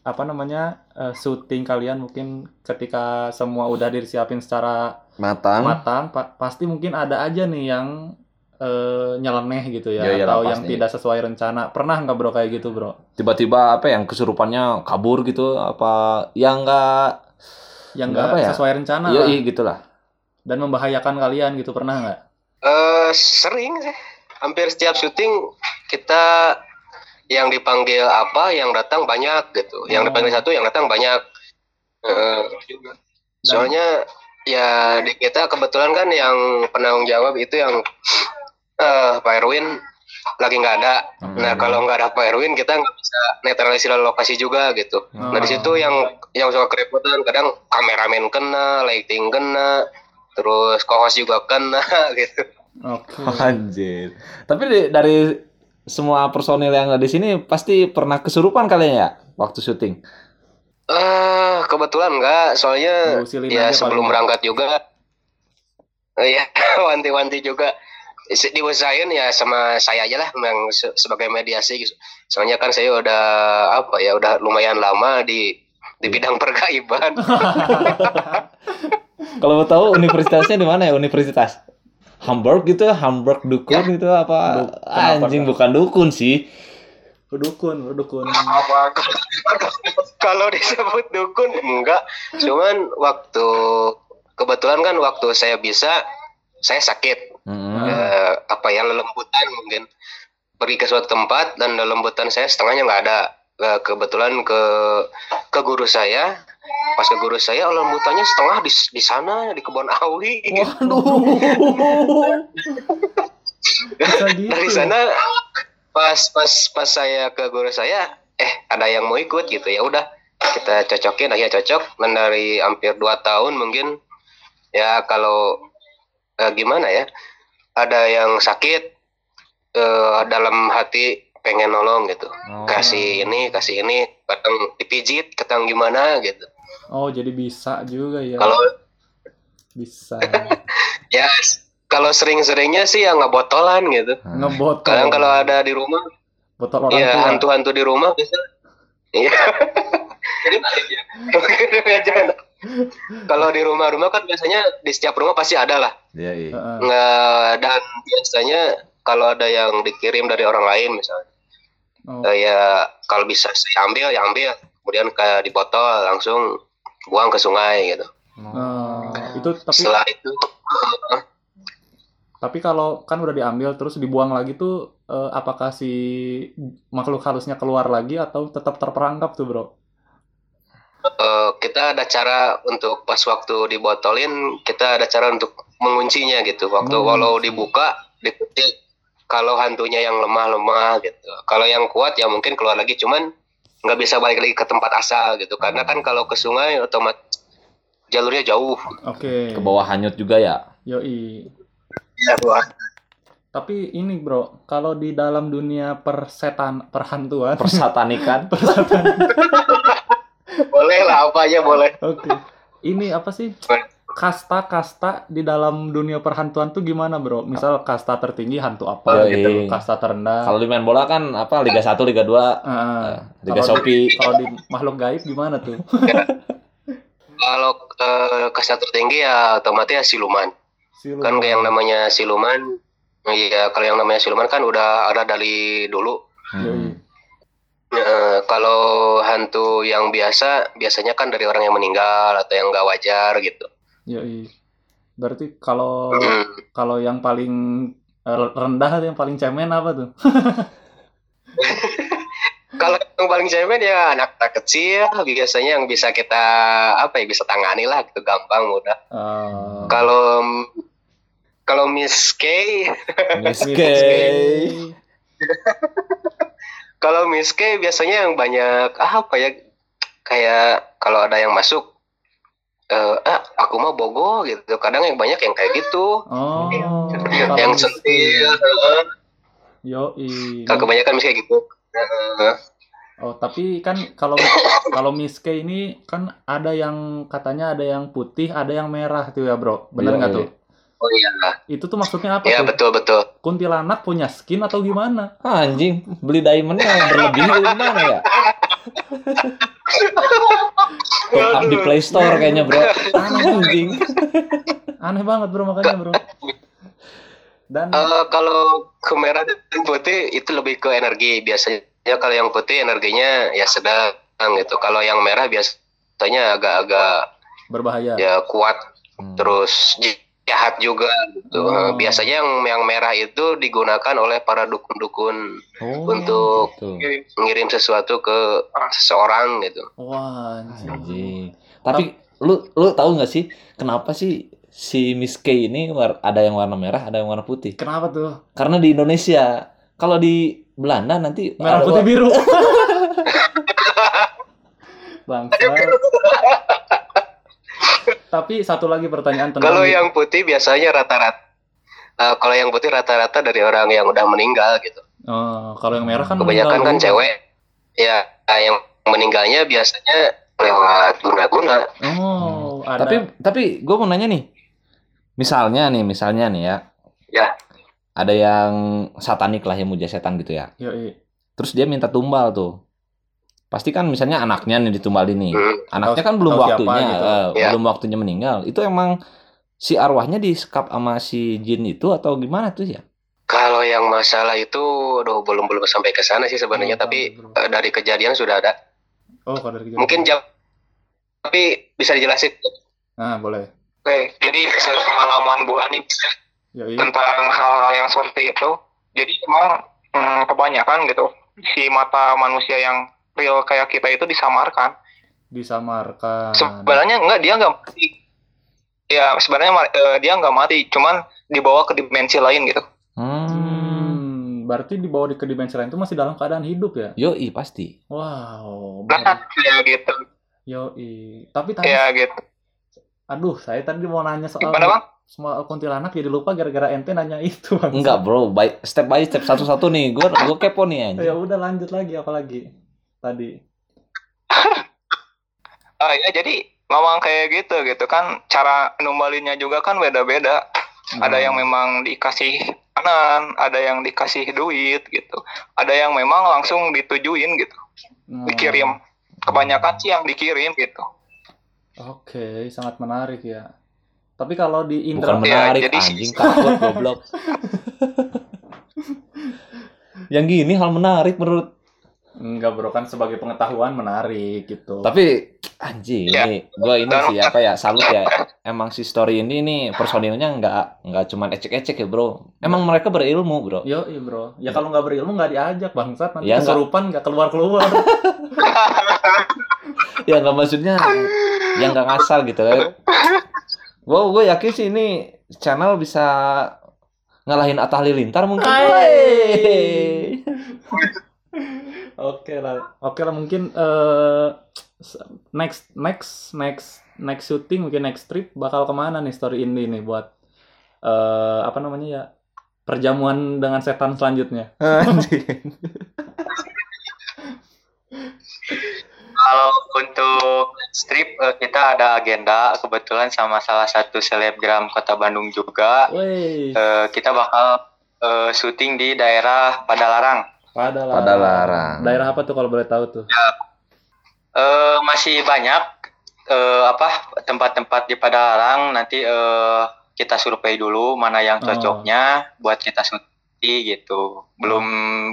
apa namanya eh, syuting kalian mungkin ketika semua udah disiapin secara matang matang, pa- pasti mungkin ada aja nih yang eh, nyeleneh gitu ya, Ya, iyalah, atau yang pasti. tidak sesuai rencana. Pernah nggak bro kayak gitu bro? tiba-tiba apa yang kesurupannya kabur gitu apa yang enggak Yang Nggak nggak ya? sesuai rencana iya iya gitulah dan membahayakan kalian gitu pernah nggak? Eh sering sih. Hampir setiap syuting kita yang dipanggil apa, yang datang banyak gitu. Yang Oh. dipanggil satu, yang datang banyak. Eh, soalnya ya di kita kebetulan kan yang penanggung jawab itu yang eh Pak Erwin lagi nggak ada. Nah kalau nggak ada Pak Erwin kita nggak bisa netralisir lokasi juga gitu. Nah di situ yang yang suka kerepotan kadang kameramen kena, lighting kena, terus co-host juga kena gitu. Oke. anjir tapi di- dari semua personil yang ada di sini pasti pernah kesurupan kalian ya waktu syuting Eh kebetulan enggak, soalnya Diusilin ya sebelum paling. berangkat juga, eh, ya wanti-wanti juga diusahain ya sama saya aja lah yang se- sebagai mediasi. gitu. Soalnya kan saya udah apa ya udah lumayan lama di di bidang pergaiban. kalau mau tahu universitasnya di mana ya universitas Hamburg gitu Hamburg dukun gitu apa Du- kenapa, anjing Kak? bukan dukun sih Dukun, dukun. Apa? Kalau disebut dukun enggak, cuman waktu kebetulan kan waktu saya bisa saya sakit Mm-mm. Eh, apa ya lelembutan mungkin pergi ke suatu tempat dan lelembutan saya setengahnya nggak ada Eh, kebetulan ke ke guru saya pas ke guru saya lelembutannya setengah di di sana di kebun awi. Waduh. Gitu. dari sana pas pas pas saya ke guru saya eh ada yang mau ikut gitu. Ya udah kita cocokin. Akhirnya cocok. Dan dari hampir dua tahun mungkin ya kalau eh, gimana ya ada yang sakit eh, dalam hati pengen nolong gitu. Oh. kasih ini kasih ini kadang dipijit kadang gimana gitu Oh, jadi bisa juga ya. kalau Bisa. ya kalau sering-seringnya sih ya nggak botolan gitu Ngebotol. kadang kalau ada di rumah botol orang Iya, tua. hantu-hantu di rumah bisa. Iya. Jangan. Kalau di rumah-rumah kan biasanya di setiap rumah pasti ada lah. Iya, iya. Heeh. Nggak dan biasanya kalau ada yang dikirim dari orang lain misalnya, Oh, eh, ya kalau bisa saya ambil, ya ambil. Kemudian kayak di botol langsung buang ke sungai gitu. eh, itu tapi Setelah itu tapi kalau kan udah diambil terus dibuang lagi tuh eh, apakah si makhluk halusnya keluar lagi atau tetap terperangkap tuh, Bro? eh, kita ada cara untuk pas waktu dibotolin, kita ada cara untuk menguncinya gitu. Waktu Mengunci. walau dibuka, diketik kalau hantunya yang lemah-lemah gitu. Kalau yang kuat ya mungkin keluar lagi, cuman nggak bisa balik lagi ke tempat asal gitu. Karena kan kalau ke sungai otomatis jalurnya jauh. Oke. Ke bawah hanyut juga ya. Yoi. Ya, Tapi ini, Bro, kalau di dalam dunia persetan perhantuan Persatanikan. boleh lah apa aja boleh. Oke. Ini apa sih? Kasta-kasta di dalam dunia perhantuan tuh gimana, Bro? Misal kasta tertinggi hantu apa Yoi. gitu, kasta terendah. Kalau di main bola kan apa Liga 1, Liga 2, Heeh. Liga Kalau di- Shopee. Kalau di makhluk gaib gimana tuh? Kalau eh, kasta tertinggi ya otomatis ya siluman. Siluman. Kan yang namanya siluman, iya kalau yang namanya siluman kan udah ada dari dulu. Yoi. Eh, kalau hantu yang biasa, biasanya kan dari orang yang meninggal atau yang nggak wajar gitu. Yoi. Berarti kalau Hmm. kalau yang paling eh, rendah yang paling cemen apa tuh? Kalau yang paling cemen ya anak-anak kecil, biasanya yang bisa kita apa ya bisa tangani lah gitu, gampang mudah. Eh, Kalau kalau Miss K, Miss Miss K. kalau Miss K biasanya yang banyak apa ya kayak kalau ada yang masuk, eh ah, aku mah bogo gitu. Kadang yang banyak yang kayak gitu, Oh, yang kalau sentil. Yoi. Kalau kebanyakan K gitu. Heeh. Oh, tapi kan kalau kalau Miss K ini kan ada yang katanya ada yang putih, ada yang merah tuh ya, Bro. Bener nggak Yoi. tuh? Oh iya, Itu tuh maksudnya apa ya tuh? betul betul. Kuntilanak punya skin atau gimana? Ah, anjing, beli diamondnya berlebih dari mana ya? Top up di Play Store kayaknya, Bro. Anjing. Aneh banget, Bro, makanya, Bro. Dan Eh, kalau ke merah dan putih itu lebih ke energi biasanya kalau yang putih energinya ya sedang gitu kalau yang merah biasanya agak-agak berbahaya. ya kuat Hmm. terus jahat juga gitu Oh. Eh, biasanya yang yang merah itu digunakan oleh para dukun-dukun Oh, untuk gitu. mengirim sesuatu ke seseorang gitu Wah, anjing. Tapi lu lu tahu nggak sih kenapa sih si Miss K ini war- ada yang warna merah, ada yang warna putih? Kenapa tuh? Karena di Indonesia, kalau di Belanda nanti Merah putih biru. Bangsa. Tapi satu lagi pertanyaan tentang kalau yang putih biasanya rata-rata eh, kalau yang putih rata-rata dari orang yang udah meninggal gitu Oh, kalau yang merah kan kebanyakan kan cewek ya yang meninggalnya biasanya lewat guna-guna Oh, ada. Tapi tapi gue mau nanya nih, misalnya nih, misalnya nih ya, Ya. ada yang satanik lah yang muja setan gitu ya. Yoi. Terus dia minta tumbal tuh. Pasti kan misalnya anaknya nih ditumbalin nih. Hmm. Anaknya kan belum waktunya, gitu. eh, Ya. belum waktunya meninggal. Itu emang si arwahnya disekap sama si jin itu atau gimana tuh ya? kalau yang masalah itu aduh belum belum sampai ke sana sih sebenarnya Oh, tapi eh, dari kejadian sudah ada Oh, kalau dari kejadian. mungkin jam tapi bisa dijelasin Nah, boleh. Oke, jadi pengalaman Bu Ani Yoi. tentang hal-hal yang seperti itu. Jadi emang mm, kebanyakan gitu si mata manusia yang real kayak kita itu disamarkan. Disamarkan. Sebenarnya enggak dia nggak mati. Ya sebenarnya eh, dia nggak mati, cuman dibawa ke dimensi lain gitu. Hmm. Berarti dibawa di ke dimensi lain itu masih dalam keadaan hidup ya? Yoi pasti. Wow. Baru- kayak gitu. Yoi. Tapi tadi, Ya gitu. aduh, saya tadi mau nanya soal Gimana, Bang? soal kuntilanak jadi lupa gara-gara ente nanya itu. Bang. Enggak bro, by, step by step satu-satu nih. Gue gue kepo nih anjing. Ya udah lanjut lagi apalagi tadi. Ah ya jadi memang kayak gitu gitu kan cara numbalinnya juga kan beda-beda. Ada yang memang dikasih kanan, ada yang dikasih duit gitu. Ada yang memang langsung ditujuin gitu, Hmm, dikirim. Kebanyakan sih yang dikirim gitu. Oke, sangat menarik ya. Tapi kalau di Bukan Indra Ya, menarik jadi- anjing takut goblok. Yang gini hal menarik menurut enggak bro kan sebagai pengetahuan menarik gitu. tapi anjing Ya. ini gue ini sih apa ya salut ya emang si story ini nih personilnya nggak nggak cuman ecek-ecek ya bro emang mereka berilmu bro Yo, iya bro. Ya kalau nggak berilmu nggak diajak bangsat nanti Ya, kesurupan nggak keluar keluar. ya nggak maksudnya yang nggak ngasal gitu wow gue yakin sih ini channel bisa ngalahin Atta Halilintar mungkin. Oke lah, oke lah mungkin s- next next next next shooting mungkin next trip bakal ke mana nih story ini nih buat eh apa namanya ya perjamuan dengan setan selanjutnya. Kalau untuk strip eh, kita ada agenda kebetulan sama salah satu selebgram Kota Bandung juga. Eh, kita bakal syuting di daerah Padalarang. Pada Padalarang. Daerah apa tuh kalau boleh tahu tuh? Eh, masih banyak eh, apa tempat-tempat di Padalarang nanti eh, kita survei dulu mana yang Oh. cocoknya buat kita syuting gitu. Belum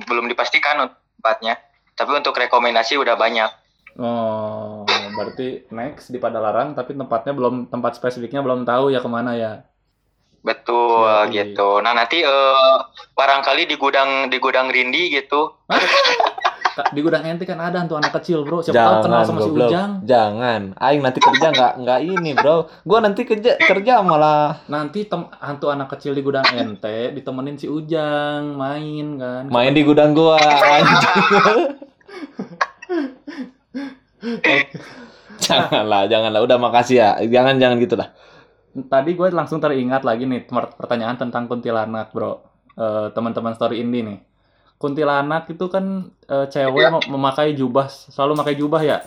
belum dipastikan tempatnya. Tapi untuk rekomendasi udah banyak. Oh, berarti next di Padalarang tapi tempatnya belum tempat spesifiknya belum tahu ya ke mana ya. Betul Yoi. gitu. Nah, nanti eh, barangkali di gudang di gudang Rindi gitu. Di gudang ente kan ada hantu anak kecil bro. Siapa tahu kenal Jangan sama si goblok. Ujang. Jangan. Aing nanti kerja nggak nggak ini bro. Gue nanti kerja kerja malah Nanti tem hantu anak kecil di gudang ente ditemenin si Ujang main kan. main di gudang gua. anjing. janganlah, janganlah. Udah makasih ya. Jangan jangan gitu lah. Tadi gue langsung teringat lagi nih per- pertanyaan tentang kuntilanak bro. Eh, teman-teman story ini nih. Kuntilanak itu kan eh, cewek mem- memakai jubah, selalu memakai jubah ya?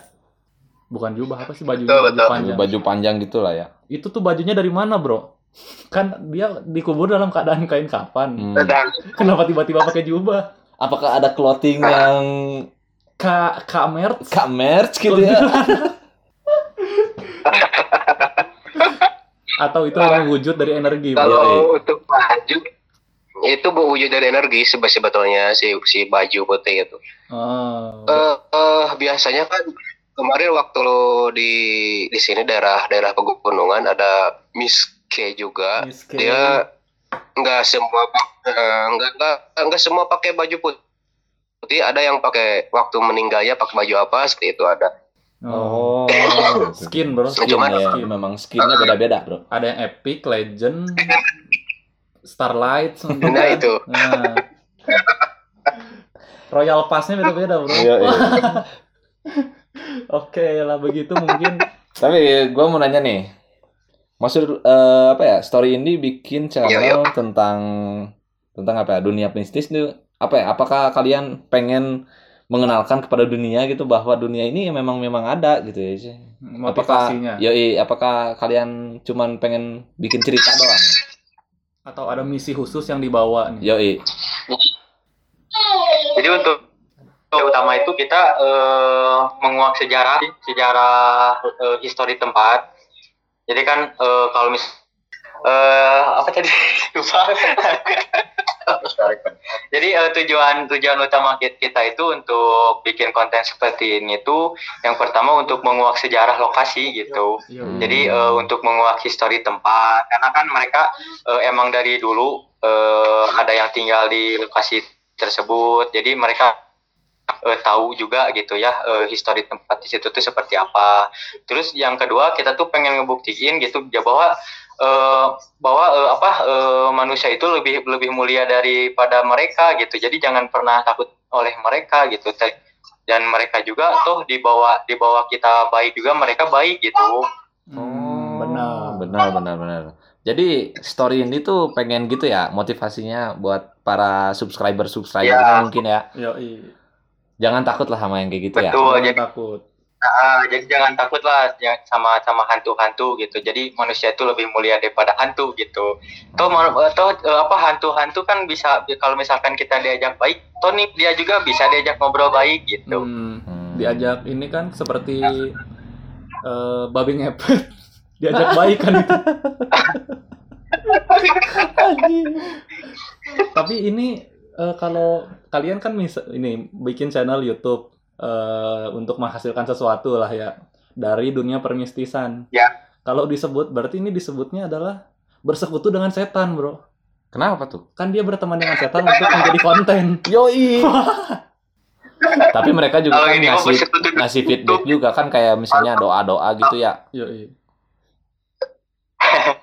Bukan jubah apa sih bajunya Betul, baju betul. panjang. Baju panjang gitu lah ya. Itu tuh bajunya dari mana bro? Kan dia dikubur dalam keadaan kain kafan. Hmm. Kenapa tiba-tiba pakai jubah? Apakah ada clothing yang Kak kak merch gitu ya? Atau itu hanya wujud dari energi bro? kalau untuk baju itu wujud dari energi sebe- sebetulnya si si baju putih itu. Oh. Eh eh, biasanya kan kemarin waktu lo di di sini daerah daerah pegunungan ada Miss K juga. Miss K. Dia nggak semua eh, nggak nggak nggak semua pakai baju putih. Ada yang pakai waktu meninggalnya pakai baju apa seperti itu ada. Oh. Skin bro. Skin Cuman- ya, memang skinnya beda-beda bro. Ada yang epic, legend, starlight, gitu Nah itu. Nah. Royal Pass-nya beda-beda bro. Iya, iya. Oke lah begitu mungkin. Tapi gue mau nanya nih, maksud eh, apa ya? Story ini bikin channel Iya, tentang tentang apa ya? Dunia mistis itu apa ya? Apakah kalian pengen mengenalkan kepada dunia gitu bahwa dunia ini memang memang ada gitu ya? sih? Apakah yoi, apakah kalian cuman pengen bikin cerita doang? Atau ada misi khusus yang dibawa nih. Yoi. Jadi untuk yang utama itu kita eh, menguak sejarah, sejarah eh, histori tempat. Jadi kan eh, kalau mis eh, apa tadi lupa. Jadi eh, tujuan tujuan utama ki- kita itu untuk bikin konten seperti ini tuh yang pertama untuk menguak sejarah lokasi gitu. Yo. Jadi eh, untuk menguak histori tempat karena kan mereka eh, emang dari dulu eh, ada yang tinggal di lokasi tersebut. Jadi mereka eh, tahu juga gitu ya eh, histori tempat di situ tuh seperti apa. Terus yang kedua kita tuh pengen ngebuktiin gitu ya bahwa eh, bahwa eh, apa eh, manusia itu lebih lebih mulia daripada mereka gitu. Jadi jangan pernah takut oleh mereka gitu. Dan mereka juga tuh di bawah di bawah kita baik juga mereka baik gitu. Hmm, benar. benar benar benar jadi story ini tuh pengen gitu ya motivasinya buat para subscriber subscriber Ya. mungkin ya Yo, jangan takut lah sama yang kayak gitu ya Betul. Jangan jadi takut. Ah, jadi jangan takut lah ya, sama sama hantu-hantu gitu. Jadi manusia itu lebih mulia daripada hantu gitu. Toh, toh eh, apa hantu-hantu kan bisa kalau misalkan kita diajak baik, toh nih dia juga bisa diajak ngobrol baik gitu. Hmm, Hmm. diajak ini kan seperti eh, babi ngepet. Diajak baik kan itu. Tapi ini eh, kalau kalian kan mis- ini bikin channel YouTube eh, untuk menghasilkan sesuatu lah ya dari dunia permistisan. Ya. Kalau disebut berarti ini disebutnya adalah bersekutu dengan setan, Bro. kenapa tuh Kan dia berteman dengan setan untuk menjadi konten. yoi tapi mereka juga Kalau kan ngasih ngasih feedback juga kan kayak misalnya doa doa gitu ya Yoi.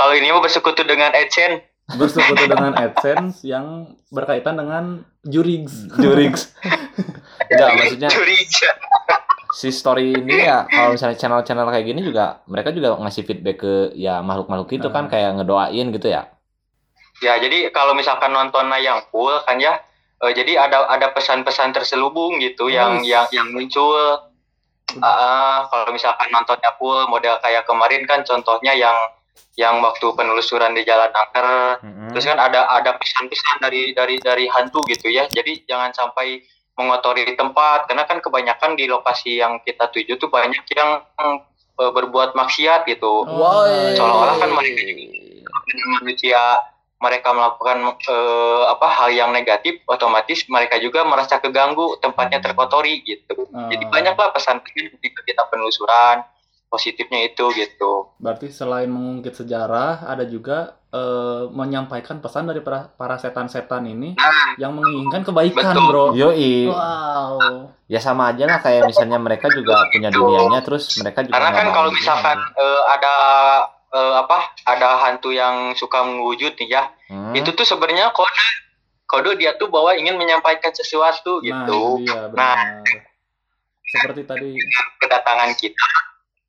Kalau ini mau bersekutu dengan AdSense, Bersekutu dengan AdSense yang berkaitan dengan Jurix. Jurix Enggak, maksudnya curiga. si story ini ya kalau misalnya channel-channel kayak gini juga mereka juga ngasih feedback ke ya makhluk-makhluk itu kan kayak ngedoain gitu ya Ya, jadi kalau misalkan nontonnya yang full kan ya, eh, jadi ada ada pesan-pesan terselubung gitu yang Yes. yang yang muncul. Ah, kalau misalkan nontonnya full model kayak kemarin kan contohnya yang yang waktu penelusuran di Jalan Angker, terus kan ada ada pesan-pesan dari dari dari hantu gitu ya. Jadi jangan sampai mengotori tempat karena kan kebanyakan di lokasi yang kita tuju tuh banyak yang eh, berbuat maksiat gitu. Oh, Seolah-olah kan mereka manusia mereka melakukan eh, apa hal yang negatif otomatis mereka juga merasa keganggu tempatnya terkotori gitu jadi Ah. banyaklah pesan-pesan ketika kita penelusuran positifnya itu gitu Berarti selain mengungkit sejarah, ada juga eh, menyampaikan pesan dari para, para setan-setan ini yang menginginkan kebaikan, Betul. bro. Yoi, Wow. ya sama aja lah kayak misalnya mereka juga punya dunianya terus mereka juga karena kan kalau misalkan eh, ada eh, apa ada hantu yang suka mewujud nih ya Hmm. itu tuh sebenarnya kode kode dia tuh bahwa ingin menyampaikan sesuatu Nah, gitu itu dia, benar. Seperti tadi. kedatangan kita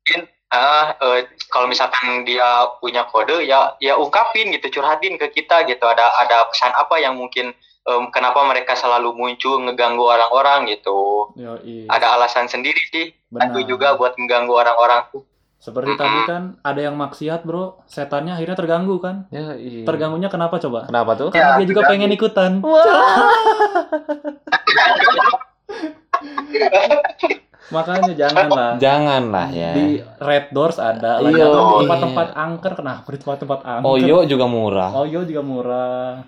mungkin ah, eh, kalau misalkan dia punya kode ya ya ungkapin gitu curhatin ke kita gitu ada ada pesan apa yang mungkin em, kenapa mereka selalu muncul ngeganggu orang-orang gitu Yoi. ada alasan sendiri sih Benar. hantu juga buat mengganggu orang-orang tuh Seperti tadi kan ada yang maksiat, bro. Setannya akhirnya terganggu kan? Yoi. Terganggunya kenapa coba? kenapa tuh Karena dia juga pengen ikutan. Makanya janganlah. janganlah ya Di Red Doors ada, lagi Iya. di tempat-tempat angker. Kenapa di tempat-tempat angker? Oyo juga murah Oyo juga murah.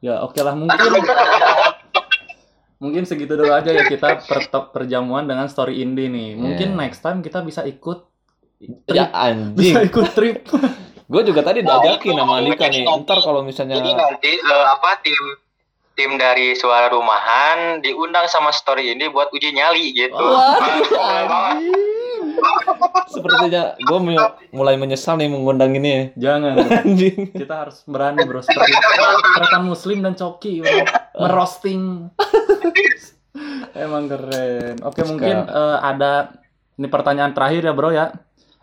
Ya oke lah mungkin mungkin segitu dulu aja ya kita per perjamuan dengan story indie nih. Mungkin Yeah. next time kita bisa ikut ya trip, anjing bisa ikut trip. gue juga tadi diajakin sama Andika nih ntar kalau misalnya jadi nanti eh, apa tim tim dari suara rumahan diundang sama story ini buat uji nyali gitu anjing. Sepertinya gue mulai menyesal nih mengundang ini. Jangan. Anjing. Kita harus berani bro seperti Tretan Muslim dan Coki bro. merosting. Emang keren. Oke mungkin eh, ada ini pertanyaan terakhir ya bro ya.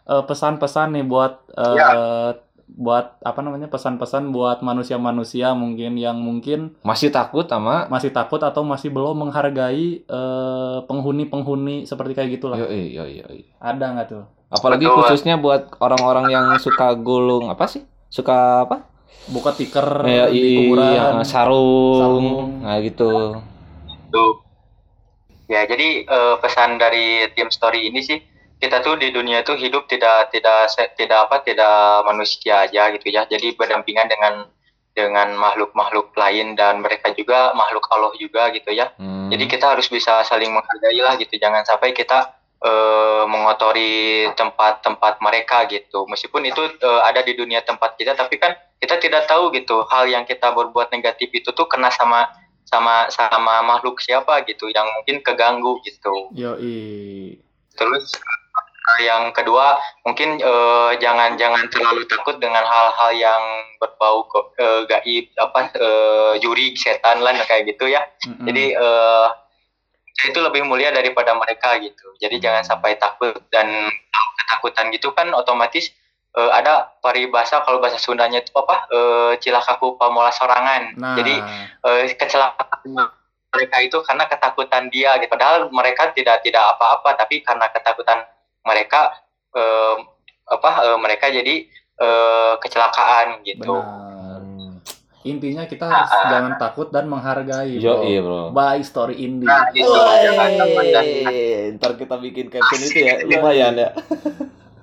Eh, pesan-pesan nih buat eh, buat apa namanya pesan-pesan buat manusia-manusia mungkin yang mungkin Masih takut sama masih takut atau masih belum menghargai eh, penghuni-penghuni seperti kayak gitulah. Yoi, yoi, yoi. Ada nggak tuh? Apalagi Betul. khususnya buat orang-orang yang suka gulung apa sih? Suka apa? Buka tiker Ya, di iya, kuburan. sarung. Sarung. Nah, gitu. Tuh. Ya, jadi eh, pesan dari tim story ini sih kita tuh di dunia tuh hidup tidak tidak tidak apa tidak manusia aja gitu ya. Jadi berdampingan dengan dengan makhluk-makhluk lain dan mereka juga makhluk Allah juga gitu ya. Hmm. Jadi kita harus bisa saling menghargai lah gitu. Jangan sampai kita eh, mengotori tempat-tempat mereka gitu. Meskipun itu eh, ada di dunia tempat kita, tapi kan kita tidak tahu gitu hal yang kita berbuat negatif itu tuh kena sama sama sama makhluk siapa gitu yang mungkin keganggu gitu. Yoi. Terus eh, yang kedua mungkin eh, jangan jangan terlalu takut dengan hal-hal yang berbau eh, gaib apa eh, juri setan lah kayak gitu ya. Mm-mm. Jadi eh, itu lebih mulia daripada mereka gitu. Jadi jangan sampai takut dan ketakutan gitu kan otomatis eh, ada paribasa kalau bahasa Sundanya itu apa eh, cilakaku pamola sorangan. Nah, Jadi eh, kecelakaan mereka itu karena ketakutan dia gitu. Padahal mereka tidak tidak apa-apa tapi karena ketakutan mereka eh, apa eh, mereka jadi eh, kecelakaan gitu. benar. Intinya kita harus Ah. jangan takut dan menghargai. Yo bro. iya bro. By Story Indie. Nah, itu jangan takut dan Wey, ntar kita bikin caption itu ya lumayan ya.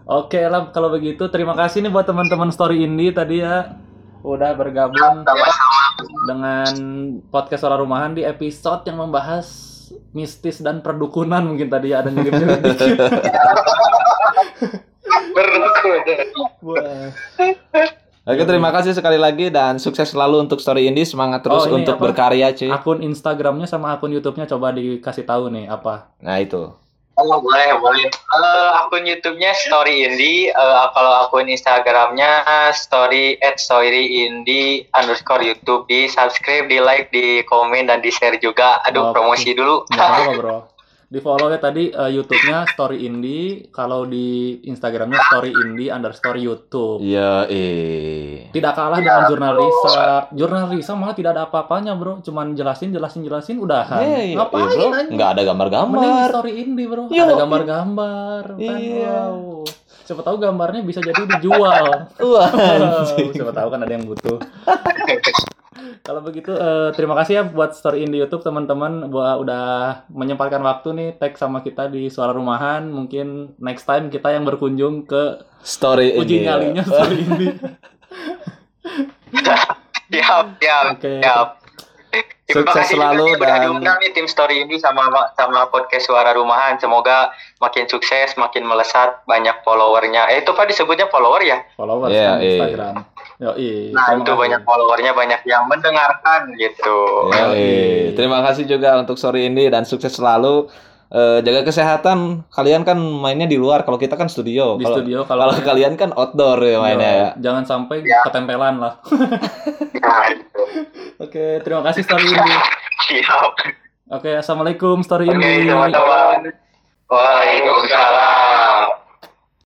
Oke lah kalau begitu terima kasih nih buat teman-teman Story Indie tadi ya udah bergabung dengan podcast Suara Rumahan di episode yang membahas mistis dan perdukunan mungkin tadi ada nyelip-nyelip dikit. Wah. Oke terima kasih sekali lagi dan sukses selalu untuk Story Indie semangat terus Oh, ini untuk apa? berkarya cuy. Akun Instagramnya sama akun YouTube-nya coba dikasih tahu nih apa. Nah itu. Oh boleh boleh. Eh, akun YouTube-nya Story Indie. Eh, kalau akun Instagramnya Story at Story Indie underscore YouTube di subscribe, di like, di komen dan di share juga. Aduh Oke. promosi dulu. Nggak apa-apa bro. Di follow ya tadi eh, YouTube-nya Story Indie, kalau di Instagramnya Story Indie underscore YouTube. Iya eh. Tidak kalah dengan jurnal Risa. Jurnal Risa malah tidak ada apa-apanya bro, cuman jelasin jelasin jelasin udahan. Hey, Ngapain bro? anjing? Nggak ada Mending gambar-gambar. Story Indie bro, Yo. ada gambar-gambar. Kan, Iya. wow. Siapa tahu gambarnya bisa jadi dijual. Wah. Wow, siapa tahu kan ada yang butuh. Kalau begitu eh, terima kasih ya buat story in di YouTube teman-teman buat udah menyempatkan waktu nih tag sama kita di suara rumahan. Mungkin next time kita yang berkunjung ke Story uji Indie. nyalinya story ini. Siap, siap, Oke. siap. Terima Sukses kasih selalu juga dan- diundang nih tim Story ini sama sama podcast Suara Rumahan. Semoga makin sukses, makin melesat, banyak followernya. Eh itu Pak disebutnya follower ya? Followers Iya, kan iya. Instagram. Yo, Nah itu banyak followernya, banyak yang mendengarkan gitu. Ya, Yoi. eh. Terima kasih juga untuk Story Indie dan sukses selalu. Eh, jaga kesehatan. Kalian kan mainnya di luar. Kalau kita kan studio. di Kalau studio kalau kalau kalian kan outdoor ya mainnya ya. jangan sampai Ya. ketempelan lah. Itu. Oke, terima kasih story ini. Siap. Oke, assalamualaikum story Oke, ini. teman-teman. Waalaikumsalam.